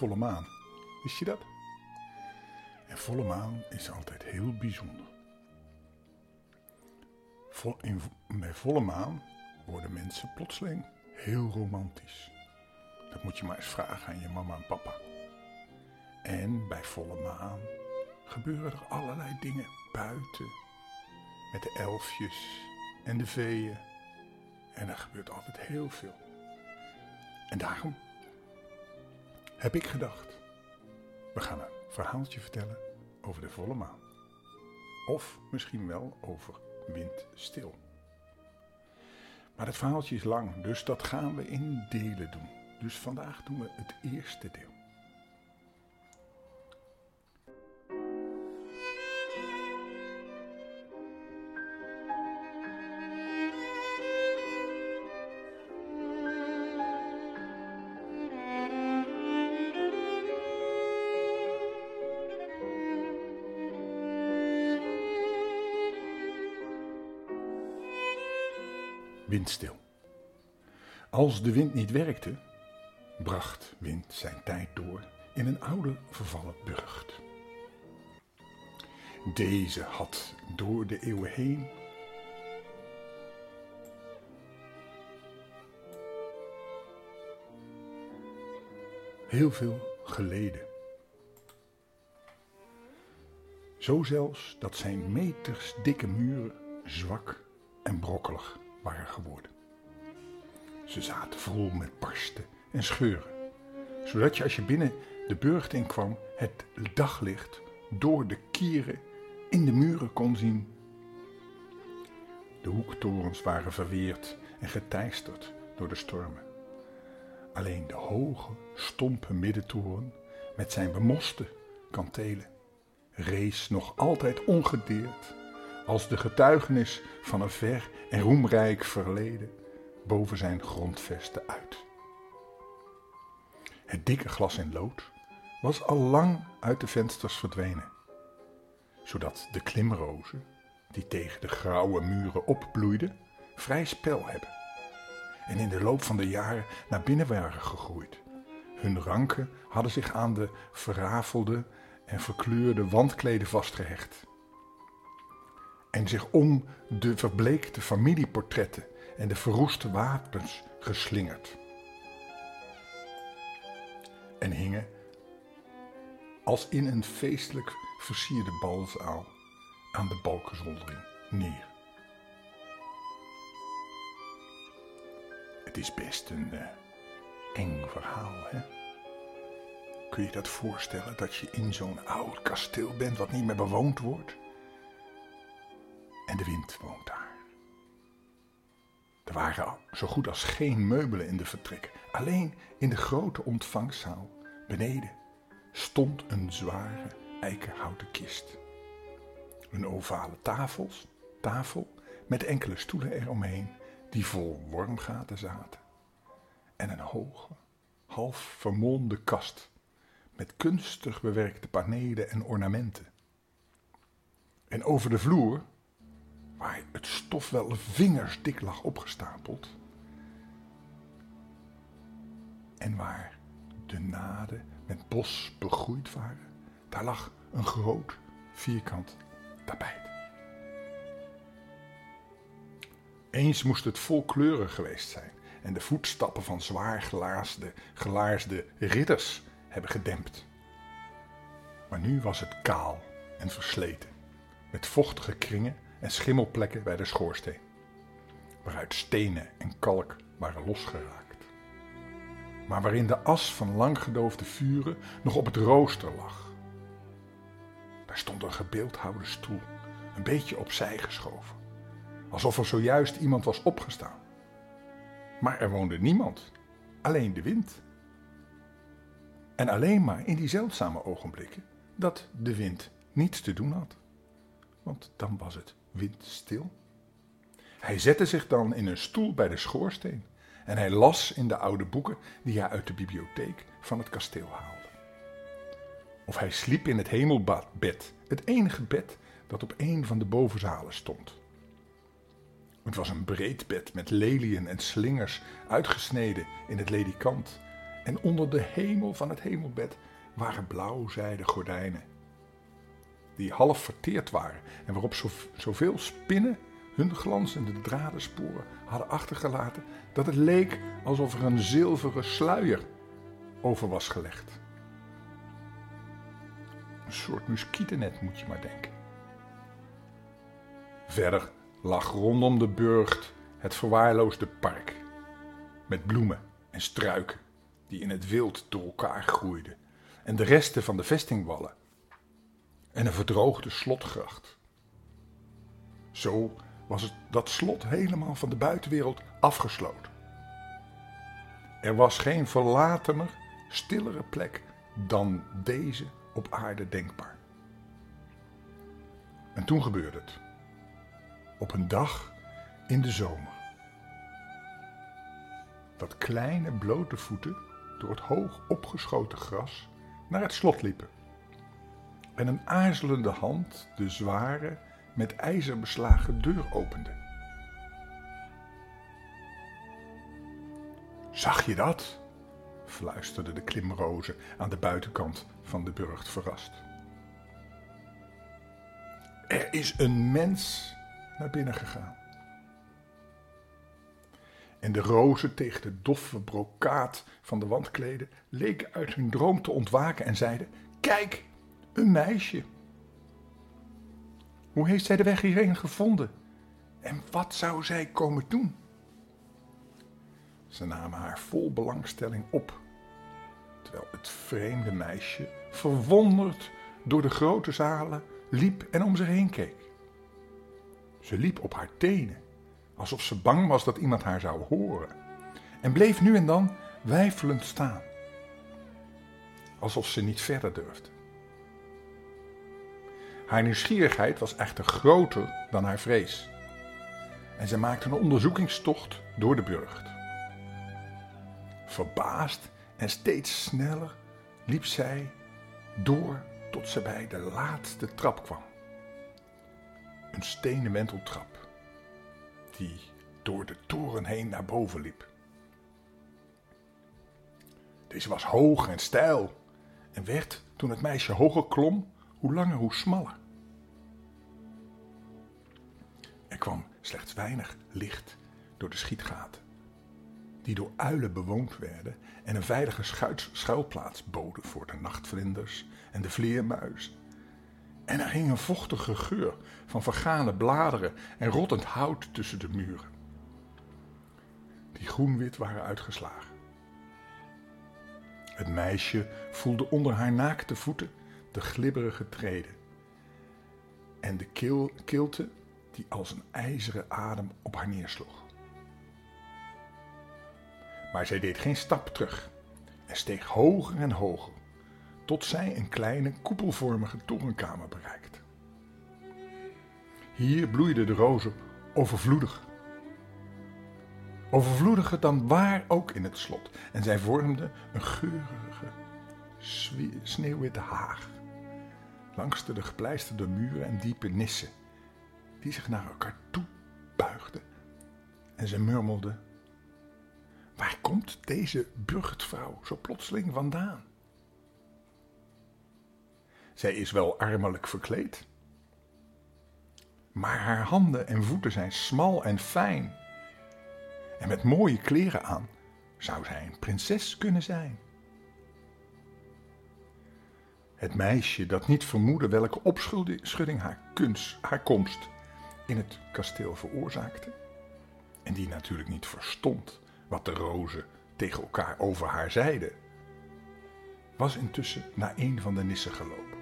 volle maan. Wist je dat? En volle maan is altijd heel bijzonder. Vol, in, bij volle maan worden mensen plotseling heel romantisch. Dat moet je maar eens vragen aan je mama en papa. En bij volle maan gebeuren er allerlei dingen buiten. Met de elfjes en de veeën. En er gebeurt altijd heel veel. En daarom heb ik gedacht, we gaan een verhaaltje vertellen over de volle maan. Of misschien wel over windstil. Maar het verhaaltje is lang, dus dat gaan we in delen doen. Dus vandaag doen we het eerste deel. Windstil. Als de wind niet werkte, bracht wind zijn tijd door in een oude vervallen burcht. Deze had door de eeuwen heen heel veel geleden. Zo zelfs dat zijn meters dikke muren zwak en brokkelig waren geworden. Ze zaten vol met barsten en scheuren, zodat je als je binnen de burcht in kwam het daglicht door de kieren in de muren kon zien. De hoektorens waren verweerd en geteisterd door de stormen. Alleen de hoge, stompe middentoren met zijn bemoste kantelen rees nog altijd ongedeerd als de getuigenis van een ver en roemrijk verleden boven zijn grondvesten uit. Het dikke glas in lood was al lang uit de vensters verdwenen, zodat de klimrozen, die tegen de grauwe muren opbloeiden, vrij spel hebben en in de loop van de jaren naar binnen waren gegroeid. Hun ranken hadden zich aan de verrafelde en verkleurde wandkleden vastgehecht en zich om de verbleekte familieportretten en de verroeste wapens geslingerd. En hingen als in een feestelijk versierde balzaal aan de balkenzoldering neer. Het is best een uh, eng verhaal, hè? Kun je dat voorstellen dat je in zo'n oud kasteel bent wat niet meer bewoond wordt? En de wind woont daar. Er waren zo goed als geen meubelen in de vertrek. Alleen in de grote ontvangzaal beneden stond een zware eikenhouten kist. Een ovale tafels, tafel met enkele stoelen eromheen die vol wormgaten zaten. En een hoge, half vermolmde kast met kunstig bewerkte panelen en ornamenten. En over de vloer waar het stof wel vingersdik lag opgestapeld. En waar de naden met bos begroeid waren, daar lag een groot vierkant tapijt. Eens moest het volkleurig geweest zijn en de voetstappen van zwaar gelaarsde, gelaarsde ridders hebben gedempt. Maar nu was het kaal en versleten, met vochtige kringen en schimmelplekken bij de schoorsteen, waaruit stenen en kalk waren losgeraakt, maar waarin de as van lang gedoofde vuren nog op het rooster lag. Daar stond een gebeeldhouwde stoel, een beetje opzij geschoven, alsof er zojuist iemand was opgestaan. Maar er woonde niemand, alleen de wind. En alleen maar in die zeldzame ogenblikken dat de wind niets te doen had. Want dan was het windstil. Hij zette zich dan in een stoel bij de schoorsteen en hij las in de oude boeken die hij uit de bibliotheek van het kasteel haalde. Of hij sliep in het hemelbed, het enige bed dat op een van de bovenzalen stond. Het was een breed bed met leliën en slingers uitgesneden in het ledikant. En onder de hemel van het hemelbed waren blauwzijde gordijnen. Die half verteerd waren en waarop zoveel spinnen hun glanzende dradensporen hadden achtergelaten dat het leek alsof er een zilveren sluier over was gelegd. Een soort muskietennet moet je maar denken. Verder lag rondom de burcht het verwaarloosde park. Met bloemen en struiken die in het wild door elkaar groeiden. En de resten van de vestingwallen. En een verdroogde slotgracht. Zo was het, dat slot helemaal van de buitenwereld afgesloten. Er was geen verlatener, stillere plek dan deze op aarde denkbaar. En toen gebeurde het op een dag in de zomer. Dat kleine blote voeten door het hoog opgeschoten gras naar het slot liepen. En een aarzelende hand de zware, met ijzer beslagen deur opende. Zag je dat? fluisterde de klimroze aan de buitenkant van de burcht verrast. Er is een mens naar binnen gegaan. En de rozen tegen de doffe brokaat van de wandkleden leken uit hun droom te ontwaken en zeiden: Kijk, een meisje. Hoe heeft zij de weg hierheen gevonden? En wat zou zij komen doen? Ze namen haar vol belangstelling op, terwijl het vreemde meisje, verwonderd door de grote zalen, liep en om zich heen keek. Ze liep op haar tenen, alsof ze bang was dat iemand haar zou horen, en bleef nu en dan weifelend staan, alsof ze niet verder durfde. Haar nieuwsgierigheid was echter groter dan haar vrees, en ze maakte een onderzoekingstocht door de burcht. Verbaasd en steeds sneller liep zij door tot ze bij de laatste trap kwam een stenen wenteltrap die door de toren heen naar boven liep. Deze was hoog en steil en werd, toen het meisje hoger klom, hoe langer hoe smaller. Kwam slechts weinig licht door de schietgaten, die door uilen bewoond werden en een veilige schuilplaats boden voor de nachtvlinders en de vleermuizen en er hing een vochtige geur van vergane bladeren en rottend hout tussen de muren. Die groenwit waren uitgeslagen. Het meisje voelde onder haar naakte voeten de glibberige treden en de kil, kilte die als een ijzeren adem op haar neersloeg. Maar zij deed geen stap terug en steeg hoger en hoger tot zij een kleine koepelvormige torenkamer bereikt. Hier bloeiden de rozen overvloedig. Overvloediger dan waar ook in het slot. En zij vormden een geurige, sneeuwwitte haag. Langs de gepleisterde muren en diepe nissen, die zich naar elkaar toe buigden. En ze murmelde: Waar komt deze burchtvrouw zo plotseling vandaan? Zij is wel armelijk verkleed. Maar haar handen en voeten zijn smal en fijn. En met mooie kleren aan zou zij een prinses kunnen zijn. Het meisje dat niet vermoedde welke opschudding haar, kunst, haar komst in het kasteel veroorzaakte, en die natuurlijk niet verstond wat de rozen tegen elkaar over haar zeiden, was intussen naar een van de nissen gelopen.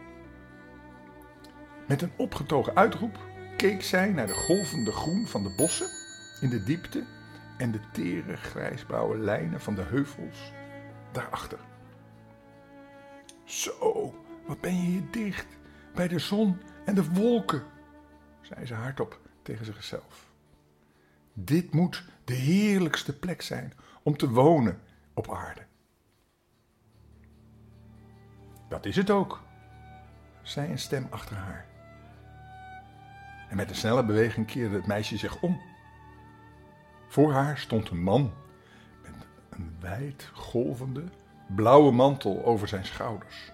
Met een opgetogen uitroep keek zij naar de golvende groen van de bossen in de diepte en de tere grijsblauwe lijnen van de heuvels daarachter. Zo, wat ben je hier dicht bij de zon en de wolken, zei ze hardop tegen zichzelf. Dit moet de heerlijkste plek zijn om te wonen op aarde. Dat is het ook, zei een stem achter haar. En met een snelle beweging keerde het meisje zich om. Voor haar stond een man met een wijd golvende blauwe mantel over zijn schouders.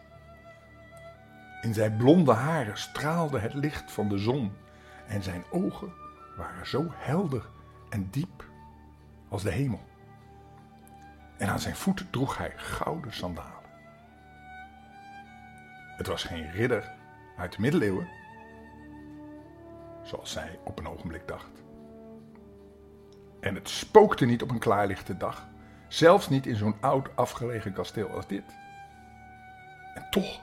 In zijn blonde haren straalde het licht van de zon en zijn ogen waren zo helder en diep als de hemel. En aan zijn voeten droeg hij gouden sandalen. Het was geen ridder uit de middeleeuwen, zoals zij op een ogenblik dacht. En het spookte niet op een klaarlichte dag, zelfs niet in zo'n oud afgelegen kasteel als dit. En toch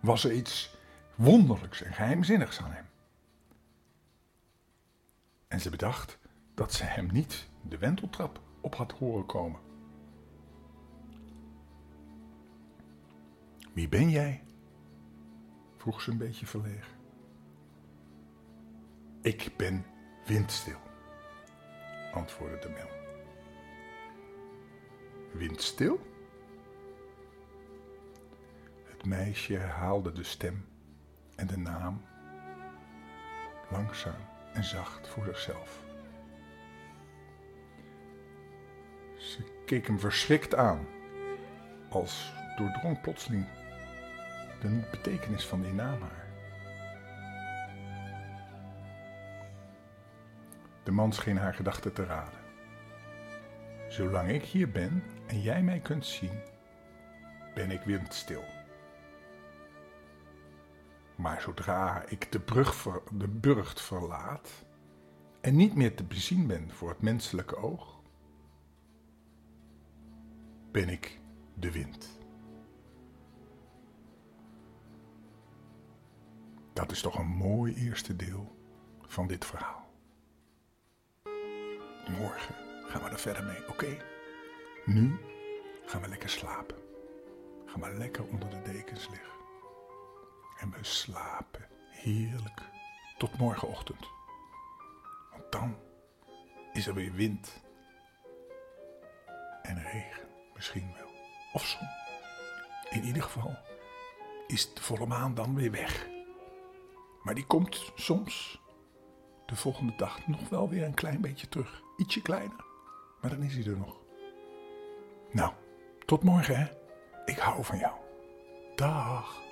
was er iets wonderlijks en geheimzinnigs aan hem. En ze bedacht dat ze hem niet de wenteltrap op had horen komen. Wie ben jij? vroeg ze een beetje verlegen. Ik ben windstil, antwoordde de mel. Windstil? Het meisje herhaalde de stem en de naam langzaam en zacht voor zichzelf. Ze keek hem verschrikt aan, als doordrong plotseling de betekenis van die naam haar. De man scheen haar gedachten te raden. Zolang ik hier ben en jij mij kunt zien, ben ik windstil. Maar zodra ik de, brug de burcht verlaat en niet meer te bezien ben voor het menselijke oog, ben ik de wind. Dat is toch een mooi eerste deel van dit verhaal. Morgen gaan we er verder mee, oké? Nu gaan we lekker slapen. Gaan we lekker onder de dekens liggen. En we slapen heerlijk tot morgenochtend. Want dan is er weer wind en regen misschien wel. Of zon. In ieder geval is de volle maan dan weer weg. Maar die komt soms de volgende dag nog wel weer een klein beetje terug. Ietsje kleiner, maar dan is hij er nog. Nou, tot morgen hè. Ik hou van jou. Dag.